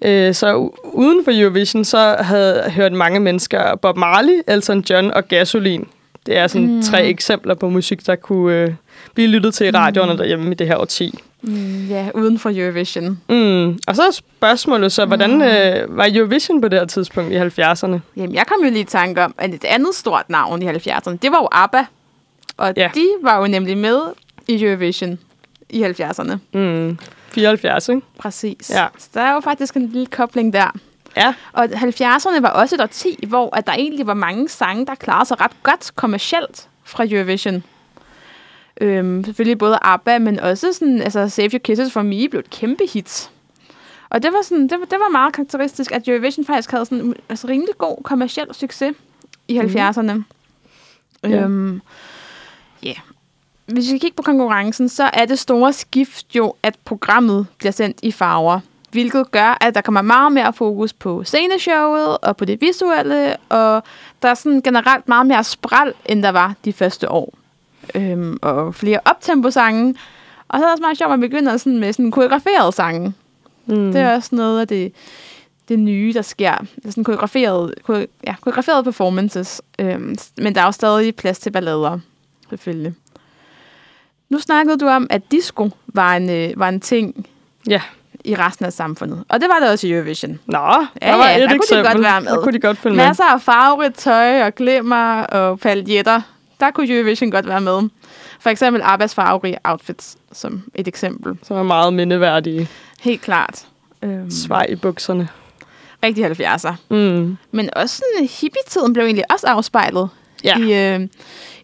øh, så uden for Eurovision, så havde hørt mange mennesker Bob Marley, Elton John og Gasoline. Det er sådan mm. Mm. tre eksempler på musik, der kunne øh, blive lyttet til i radioerne mm. derhjemme i det her årti. Mm, ja, uden for Eurovision. Mm. Og så er spørgsmålet så, hvordan øh, var Eurovision på det her tidspunkt i 70'erne? Jamen, jeg kom jo lige i tanke om, at et andet stort navn i 70'erne, det var jo ABBA. Og ja. de var jo nemlig med i Eurovision i 70'erne. Mm. 74, ikke? Præcis. Ja. Så der er jo faktisk en lille kobling der. Ja. Og 70'erne var også et årti, hvor at der egentlig var mange sange, der klarede sig ret godt kommercielt fra Eurovision. Øhm, selvfølgelig både ABBA, men også sådan, altså Save Your Kisses for Me blev et kæmpe hit. Og det var, sådan, det, var, det var meget karakteristisk, at Eurovision faktisk havde sådan, altså, rimelig god kommerciel succes. i 70'erne. Ja. Øhm, yeah. Hvis vi kigger på konkurrencen, så er det store skift jo, at programmet bliver sendt i farver. Hvilket gør, at der kommer meget mere fokus på sceneshowet og på det visuelle, og der er sådan generelt meget mere spral, end der var de første år. Øhm, og flere optempo-sange. Og så er det også meget sjovt, at man begynder sådan med sådan koreograferede sange. Mm. Det er også noget af det, det nye, der sker. Det er sådan koreograferet, kore, ja, koreograferet performances. Øhm, men der er jo stadig plads til ballader, selvfølgelig. Nu snakkede du om, at disco var en, øh, var en ting Ja. i resten af samfundet. Og det var det også i Eurovision. Nå, Ja, der var ja, et der kunne de eksempel. godt være med. Der kunne de godt følge med. Masser af farverigt tøj og glimmer og paljetter. Der kunne Eurovision godt være med. For eksempel Abbas farverige outfits, som et eksempel. Som er meget mindeværdige. Helt klart. Øhm, Svej i bukserne. rigtig 70'er. Mm. Men også sådan, hippie-tiden blev egentlig også afspejlet Ja. i, øh,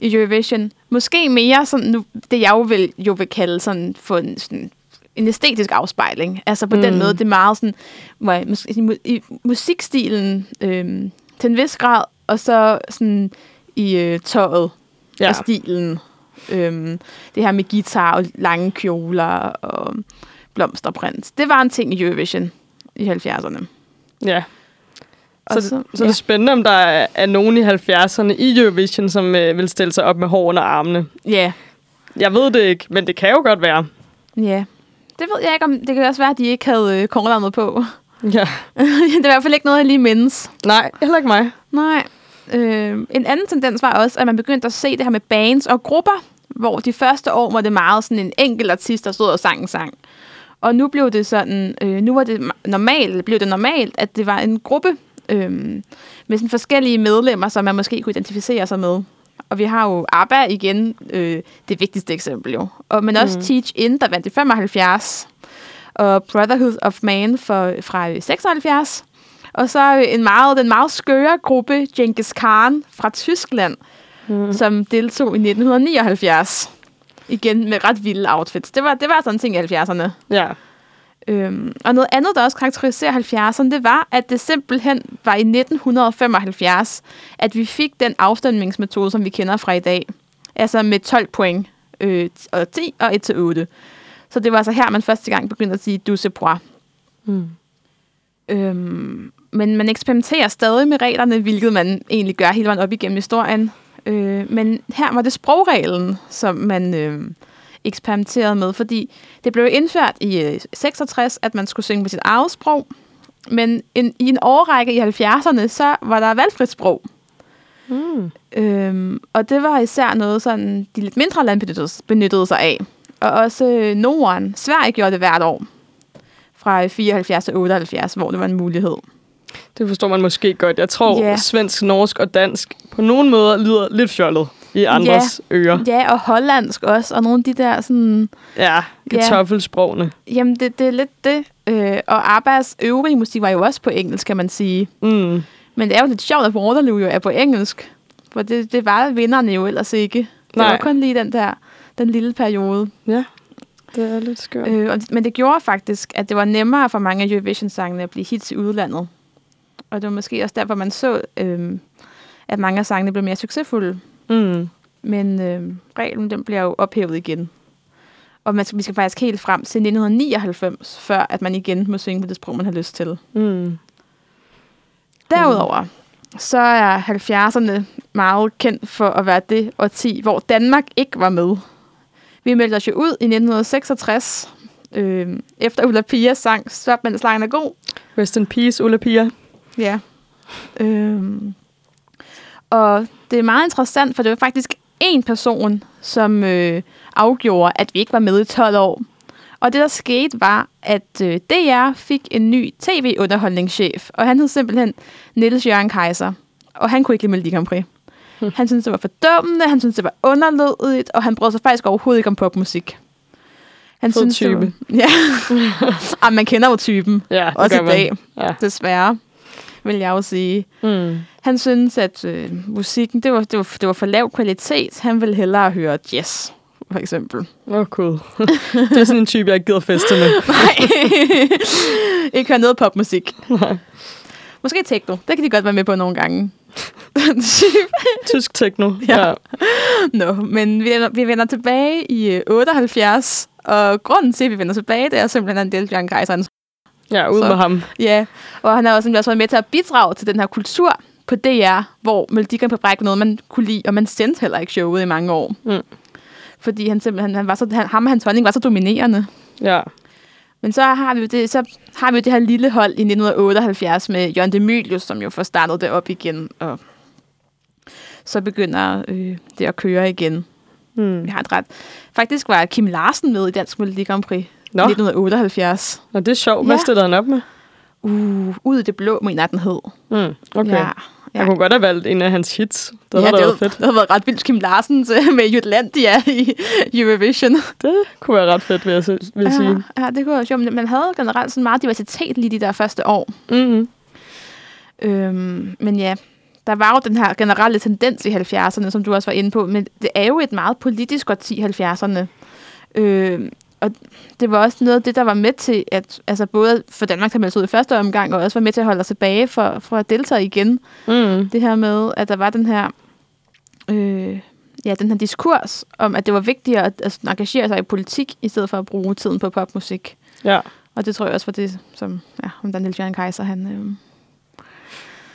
i Eurovision. Måske mere sådan, nu, det jeg jo vil, jo vil kalde sådan, for en, sådan, en æstetisk afspejling. Altså på mm. den måde, det er meget sådan, hvor, jeg- måske, i, mu- i musikstilen øh, til en vis grad, og så sådan i øh, tøjet ja. Og stilen. Øh, det her med guitar og lange kjoler og blomsterprint. Det var en ting i Eurovision i 70'erne. ja. Så, så, så ja. det er spændende, om der er, er nogen i 70'erne i Eurovision, som øh, vil stille sig op med hår under armene. Ja, Jeg ved det ikke, men det kan jo godt være. Ja. Det ved jeg ikke om... Det kan også være, at de ikke havde øh, kornlandet på. Ja. det er i hvert fald ikke noget, jeg lige mindes. Nej, heller ikke mig. Nej. Øh, en anden tendens var også, at man begyndte at se det her med bands og grupper, hvor de første år var det meget sådan en enkelt artist, der stod og sang en sang. Og nu blev det sådan, øh, nu var det ma- normalt, blev det normalt, at det var en gruppe øh, med sådan forskellige medlemmer, som man måske kunne identificere sig med. Og vi har jo ABBA igen, øh, det vigtigste eksempel jo. Og, men også Mm. Teach In, der vandt i 75. Og Brotherhood of Man for, fra øh, 76. Og så øh, en meget, den meget skøre gruppe, Genghis Khan fra Tyskland, mm. som deltog i 1979. Igen med ret vilde outfits. Det var, det var sådan en ting i 70'erne. Ja. Øhm, og noget andet, der også karakteriserer 70'erne, det var, at det simpelthen var i 1975, at vi fik den afstemningsmetode, som vi kender fra i dag. Altså med 12 point, øh, og 10 og 1 til 8. Så det var altså her, man første gang begyndte at sige, du se point. Mm. Øhm, men man eksperimenterer stadig med reglerne, hvilket man egentlig gør hele vejen op igennem historien. Øh, men her var det sprogreglen, som man øh, eksperimenterede med, fordi det blev indført i øh, 66, at man skulle synge på sit eget sprog. Men en, i en årrække i 70'erne, så var der valgfrit sprog. Mm. Øhm, og det var især noget, sådan, de lidt mindre lande benyttede, benyttede sig af. Og også øh, Norden, Sverige gjorde det hvert år. Fra 74 til 78, hvor det var en mulighed. Det forstår man måske godt. Jeg tror, yeah. svensk, norsk og dansk på nogle måder lyder lidt fjollet i andres yeah. ører. Ja, og hollandsk også, og nogle af de der sådan... Ja, kartoffelsprogene. Jamen, det, det er lidt det. Øh, og Abbas øvrige musik var jo også på engelsk, kan man sige. Mm. Men det er jo lidt sjovt, at Waterloo jo er på engelsk. For det, det var vinderne jo ellers ikke. Det Nej. var kun lige den der den lille periode. Ja, det er lidt skørt. Øh. Øh, og, men det gjorde faktisk, at det var nemmere for mange af Eurovision-sangene at blive hits i udlandet. Og det var måske også derfor, man så, øh, at mange af sangene blev mere succesfulde. Mm. Men øh, reglen den bliver jo ophævet igen. Og man skal, vi skal faktisk helt frem til 1999, før at man igen må synge på det sprog, man har lyst til. Mm. Derudover, så er 70'erne meget kendt for at være det årti, hvor Danmark ikke var med. Vi meldte os jo ud i 1966, øh, efter Ulla Pia sang Stop, men slangen er god. Rest in peace, Ulla Pia. Ja. Øhm. Og det er meget interessant, for det var faktisk en person, som øh, afgjorde, at vi ikke var med i 12 år. Og det, der skete, var, at øh, DR fik en ny tv-underholdningschef, og han hed simpelthen Niels Jørgen Kaiser. Og han kunne ikke lide Melodi Grand Prix. Han syntes, det var fordømmende, han syntes, det var underlødigt, og han brød sig faktisk overhovedet ikke om popmusik. Han Fed det type. var, ja. ah, man kender jo typen, Ja, det også i dag, Ja. desværre, vil jeg jo sige. Mm. Han synes, at øh, musikken, det var, det, var, det var for lav kvalitet. Han ville hellere høre jazz, for eksempel. Åh, oh, cool. det er sådan en type, jeg ikke gider feste med. Nej, ikke høre noget popmusik. Nej. Måske techno. Det kan de godt være med på nogle gange. Tysk techno. Ja. ja. Nå, men vi, vi vender tilbage i øh, 78, og grunden til, at vi vender tilbage, det er simpelthen, at Del Bjørn Kejseren. Ja, ud Så- med ham. Ja, og han har også, også været med til at bidrage til den her kultur på DR, hvor Melodi Grand Prix var noget, man kunne lide, og man sendte heller ikke showet i mange år. Mm. Fordi han simpelthen, han var så, han, ham og hans holdning var så dominerende. Ja. Men så har vi jo det, så har vi jo det her lille hold i 1978 med Jørgen Demilius, som jo får startet det op igen, og så begynder øh, det at køre igen. Hmm. Vi har et ret. Faktisk var Kim Larsen med i Dansk Melodi Grand Prix Nå. 1978. Nå, det er sjovt. Hvad Ja. stillede han op med? Uh, ud i det blå, mener jeg, den hed. Mm. Okay. Ja, Ja. Jeg kunne godt have valgt en af hans hits. Det ja, havde det, været fedt. det havde været ret vildt Kim Larsen til, med Jutlandia i Eurovision. Det kunne være ret fedt, vil jeg, vil jeg sige. Ja, ja, det kunne være sjovt. Men Man havde generelt sådan meget diversitet lige de der første år. Mm-hmm. Øhm, men ja, der var jo den her generelle tendens i 70'erne, som du også var inde på, men det er jo et meget politisk årti, 70'erne. Øhm, og det var også noget af det, der var med til, at altså både for Danmark, der meldte ud i første omgang, og også var med til at holde os tilbage for, for at deltage igen. Mm. Det her med, at der var den her, øh, ja, den her diskurs om, at det var vigtigere at, at engagere sig i politik, i stedet for at bruge tiden på popmusik. Ja. Og det tror jeg også var det, som ja, om Daniel Jørgen Kaiser, han, øh,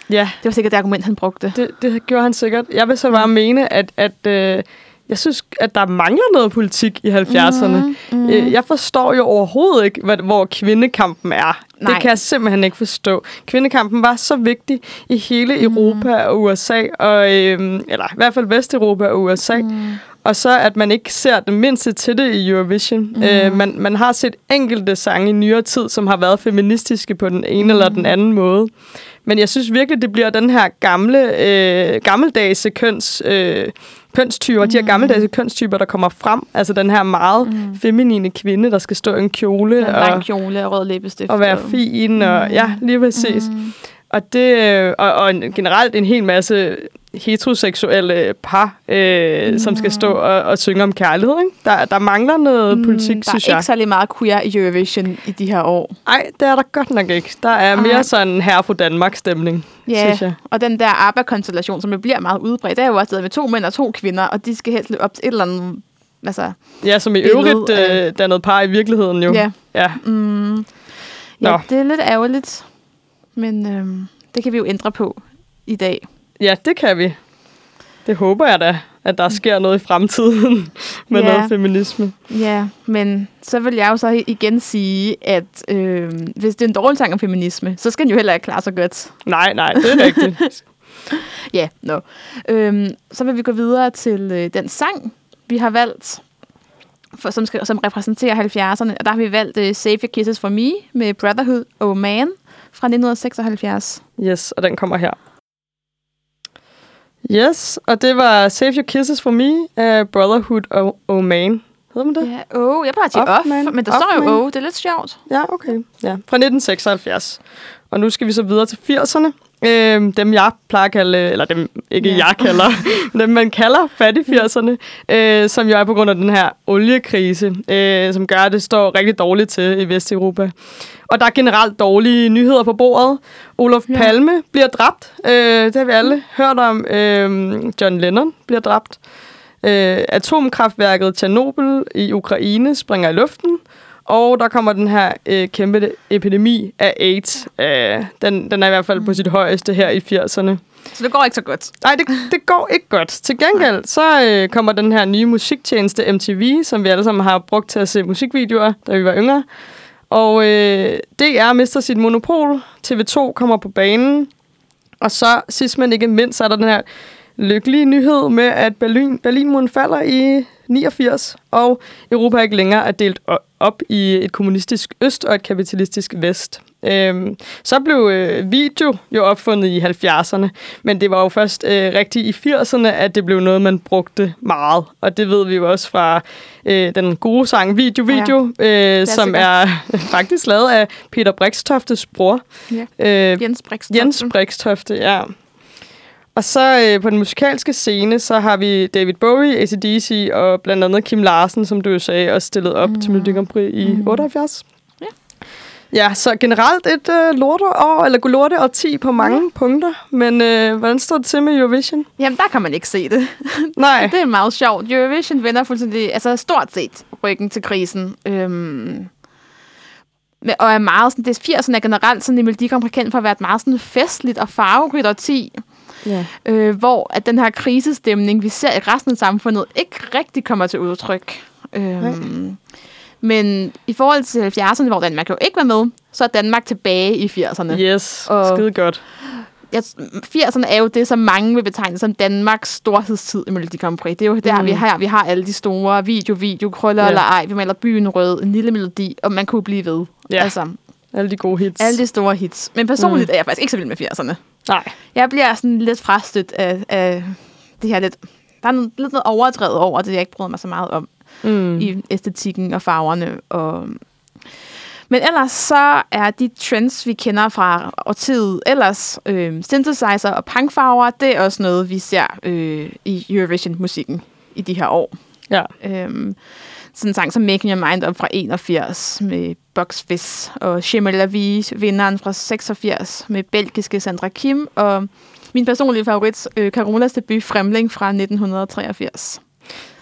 Ja, det var sikkert det argument, han brugte. det, det gjorde han sikkert. Jeg vil så bare mene, at, at øh, jeg synes, at der mangler noget politik i 70'erne. Mhm, mhm. Øh, Jeg forstår jo overhovedet ikke, hvad, hvor kvindekampen er. Nej. Det kan jeg simpelthen ikke forstå. Kvindekampen var så vigtig i hele Europa og USA, og, øhm, eller i hvert fald Vesteuropa og USA. Mm. Og så, at man ikke ser det mindste til det i Eurovision. Mm. Øh, man, man har set enkelte sange i nyere tid, som har været feministiske på den ene mm. eller den anden måde. Men jeg synes virkelig, det bliver den her gamle, øh, gammeldags køns... Øh, kønstyper, mm. de her gammeldags kønstyper, der kommer frem. Altså den her meget mm. feminine kvinde, der skal stå i en kjole en lang og, kjole og rød læbestift. og være fin. Og, ja, lige præcis. Mm. Og, det, øh, og, og en, generelt en hel masse heteroseksuelle par, øh, mm. som skal stå og, og synge om kærlighed. Ikke? Der, der mangler noget mm, politik, der synes er jeg. ikke særlig meget queer i Eurovision i de her år. Nej, det er der godt nok ikke. Der er Ej. mere sådan her for Danmark-stemning, Ja, synes jeg. og den der ABBA-konstellation, som bliver meget udbredt, det er jo også med to mænd og to kvinder, og de skal helst leve op til et eller andet... Altså, Ja, som i øvrigt øh, dannet par i virkeligheden jo. Ja. ja. mm, Nå. ja, det er lidt ærgerligt, men øhm, det kan vi jo ændre på i dag. Ja, det kan vi. Det håber jeg da, at der sker noget i fremtiden med Ja. noget feminisme. Ja, men så vil jeg jo så igen sige, at øh, hvis det er en dårlig sang om feminisme, så skal den jo heller ikke klare sig godt. Nej, nej, det er rigtigt. Ja, no. øhm, så vil vi gå videre til øh, den sang, vi har valgt, for, som, skal, som repræsenterer 70'erne. Og der har vi valgt øh, Save Your Kisses For Me med Brotherhood Oh Man fra 1976. Yes, og den kommer her. Yes, og det var Save Your Kisses For Me af Brotherhood og oh Man. Hedder man det? Ja, oh, jeg plejer at sige Off, off, man. men der Off, står jo man. oh, det er lidt sjovt. Ja, okay. Ja, fra 1976. Og nu skal vi så videre til 80'erne. Øhm, dem jeg plejer at kalde, eller dem ikke ja. jeg kalder, dem man kalder fattig 80'erne, øh, som jo er på grund af den her oliekrise, øh, som gør, at det står rigtig dårligt til i Vesteuropa. Og der er generelt dårlige nyheder på bordet. Olof Ja. Palme bliver dræbt. Øh, det har vi alle hørt om. Øh, John Lennon bliver dræbt. Øh, atomkraftværket Tjernobyl i Ukraine springer i luften. Og der kommer den her øh, kæmpe epidemi af AIDS. Øh, den, den er i hvert fald på sit højeste her i 80'erne. Så det går ikke så godt. Nej, det, det går ikke godt. Til gengæld, så øh, kommer den her nye musiktjeneste MTV, som vi alle sammen har brugt til at se musikvideoer, da vi var yngre. Og øh, DR mister sit monopol. TV2 kommer på banen. Og så, sidst men ikke mindst, er der den her lykkelige nyhed med, at Berlin, Berlinmuren falder i 89, og Europa ikke længere er delt op i et kommunistisk øst og et kapitalistisk vest. Øhm, så blev øh, video jo opfundet i 70'erne, men det var jo først øh, rigtigt i 80'erne, at det blev noget, man brugte meget. Og det ved vi jo også fra øh, den gode sang Video Video, ja. øh, som er faktisk lavet af Peter Brikstoftes bror. Ja. Øh, Jens Brix. Jens Brikstofte, ja. Og så øh, på den musikalske scene, så har vi David Bowie, ACDC og blandt andet Kim Larsen, som du jo sagde, også stillet op mm. til Melodi Grand Prix i mm. 78. Ja. Ja, så generelt et øh, lorteår, eller lorteårti på mange mm. punkter. Men øh, hvordan står det til med Eurovision? Jamen, der kan man ikke se det. Nej. det er meget sjovt. Eurovision vender fuldstændig, altså stort set ryggen til krisen. Øhm, og er meget sådan, det 80'erne er generelt sådan i Melodi kendt for at være et meget sådan festligt og farverigt årti. Ja. Øh, hvor at den her krisestemning, vi ser i resten af samfundet, ikke rigtig kommer til udtryk. Øhm, men i forhold til 70'erne, hvor Danmark jo ikke var med, så er Danmark tilbage i 80'erne. Yes, Og- skide godt. Jeg, 80'erne er jo det, som mange vil betegne som Danmarks storhedstid i Melodi Grand Prix. Det er jo der, Mm. vi har, vi har alle de store video, video, krøller Ja. eller ej, vi maler byen rød, en lille melodi, og man kunne blive ved. Ja. Altså, Alle de gode hits. alle de store hits. Men personligt mm. er jeg faktisk ikke så vild med 80'erne. Nej. Jeg bliver sådan lidt frastødt af, af det her lidt... Der er noget, lidt noget overdrevet over det, jeg ikke bryder mig så meget om Mm. i æstetikken og farverne. Og men ellers så er de trends, vi kender fra årtiet ellers, øh, synthesizer og punkfarver, det er også noget, vi ser øh, i Eurovision-musikken i de her år. Ja. Øhm, sådan en sang som Making Your Mind Up fra 81 med Box Fizz, og Shimmer La Vie, vinderen fra 86 med belgiske Sandra Kim, og min personlige favorit, øh, Carolas debut Fremling fra 1983.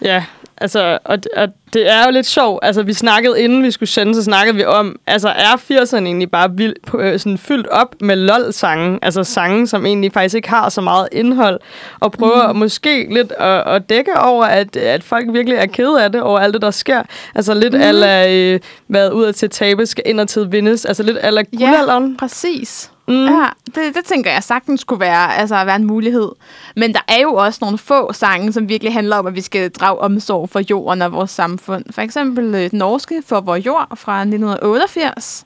Ja, altså, og, og det er jo lidt sjovt. Altså, vi snakkede, inden vi skulle sende, så snakkede vi om, altså, er 80'erne egentlig bare vild, øh, sådan fyldt op med lol-sange? Altså, sange, som egentlig faktisk ikke har så meget indhold, og prøver mm. måske lidt at, at dække over, at, at folk virkelig er kede af det, over alt det, der sker. Altså, lidt mm. ala, øh, hvad ud af til tabe skal ind og til vindes. Altså, lidt ala guldalderen. præcis. Mm. Ja, det, det tænker jeg sagtens skulle være, altså, være en mulighed. Men der er jo også nogle få sange, som virkelig handler om, at vi skal drage omsorg for jorden og vores samfund. For eksempel øh, den norske For Vor Jord fra 1988.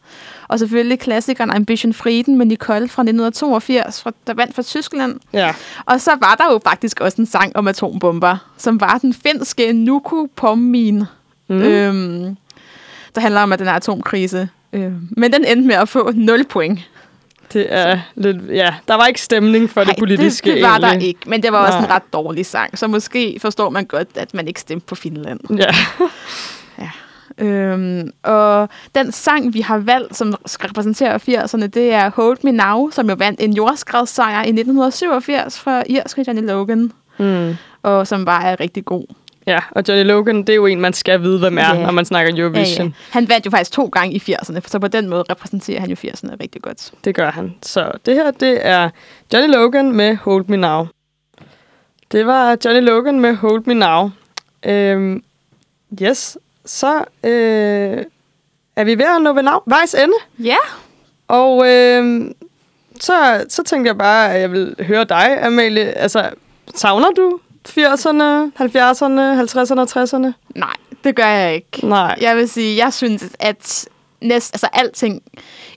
Og selvfølgelig klassikeren Ambition Frieden med Nicole fra 1982, fra, der vandt for Tyskland. Ja. Og så var der jo faktisk også en sang om atombomber, som var den finske Nuku Pommin, mm. øhm, der handler om, at den er atomkrise. Øhm, men den endte med at få 0 point. Det er lidt, ja, der var ikke stemning for det politiske det, det var der egentlig. ikke, men det var også en ret dårlig sang, så måske forstår man godt, at man ikke stemte på Finland. Ja. Øhm, og den sang, vi har valgt, som skal repræsentere 80'erne, det er Hold Me Now, som jo vandt en jordskredssejr i 1987 fra irske Johnny Logan, Mm. og som bare er rigtig god. Ja, og Johnny Logan, det er jo en, man skal vide, hvem er, Ja. når man snakker Ja, Eurovision. ja. Han vandt jo faktisk to gange i 80'erne, så på den måde repræsenterer han jo 80'erne rigtig godt. Det gør han. Så det her, det er Johnny Logan med Hold Me Now. Det var Johnny Logan med Hold Me Now. Øhm, yes, så øh, er vi ved at nå ved nav- vejs ende. Ja, Og øh, så, så tænkte jeg bare, at jeg vil høre dig, Amalie. Altså, savner du 80'erne, 70'erne, 50'erne og 60'erne? nej, det gør jeg ikke. Nej. Jeg vil sige, jeg synes, at næst, altså alting,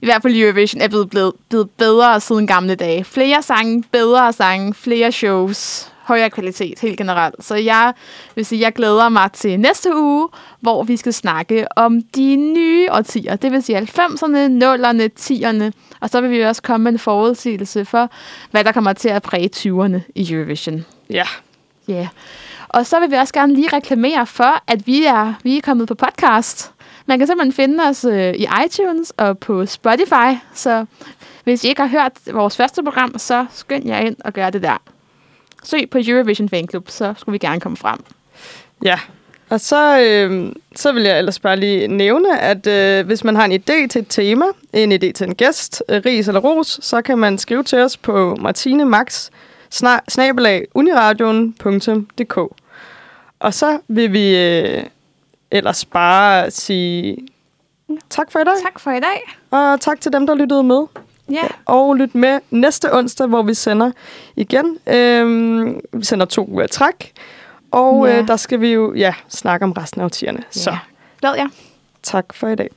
i hvert fald Eurovision, er blevet, blevet, blevet bedre siden gamle dage. Flere sange, bedre sange, flere shows, højere kvalitet helt generelt. Så jeg vil sige, jeg glæder mig til næste uge, hvor vi skal snakke om de nye årtier. Det vil sige 90'erne, 0'erne, 10'erne. Og så vil vi også komme med en forudsigelse for, hvad der kommer til at præge 20'erne i Eurovision. Ja. Ja. Yeah. Og så vil vi også gerne lige reklamere for, at vi er, vi er kommet på podcast. Man kan simpelthen finde os øh, i iTunes og på Spotify. Så hvis I ikke har hørt vores første program, så skynd jer ind og gør det der. Søg på Eurovision Fanclub, så skulle vi gerne komme frem. Ja, og så, øh, så vil jeg ellers bare lige nævne, at øh, hvis man har en idé til et tema, en idé til en gæst, øh, ris eller ros, så kan man skrive til os på martinemax uniradion.dk. Og så vil vi øh, ellers bare sige tak for i dag, Tak for i dag. og tak til dem, der lyttede med. Ja, Og lyt med næste onsdag, hvor vi sender igen. Øhm, vi sender to uger træk. Og Ja. øh, der skal vi jo ja, snakke om resten af årtierne. Så ja. Glæd jer. tak for i dag.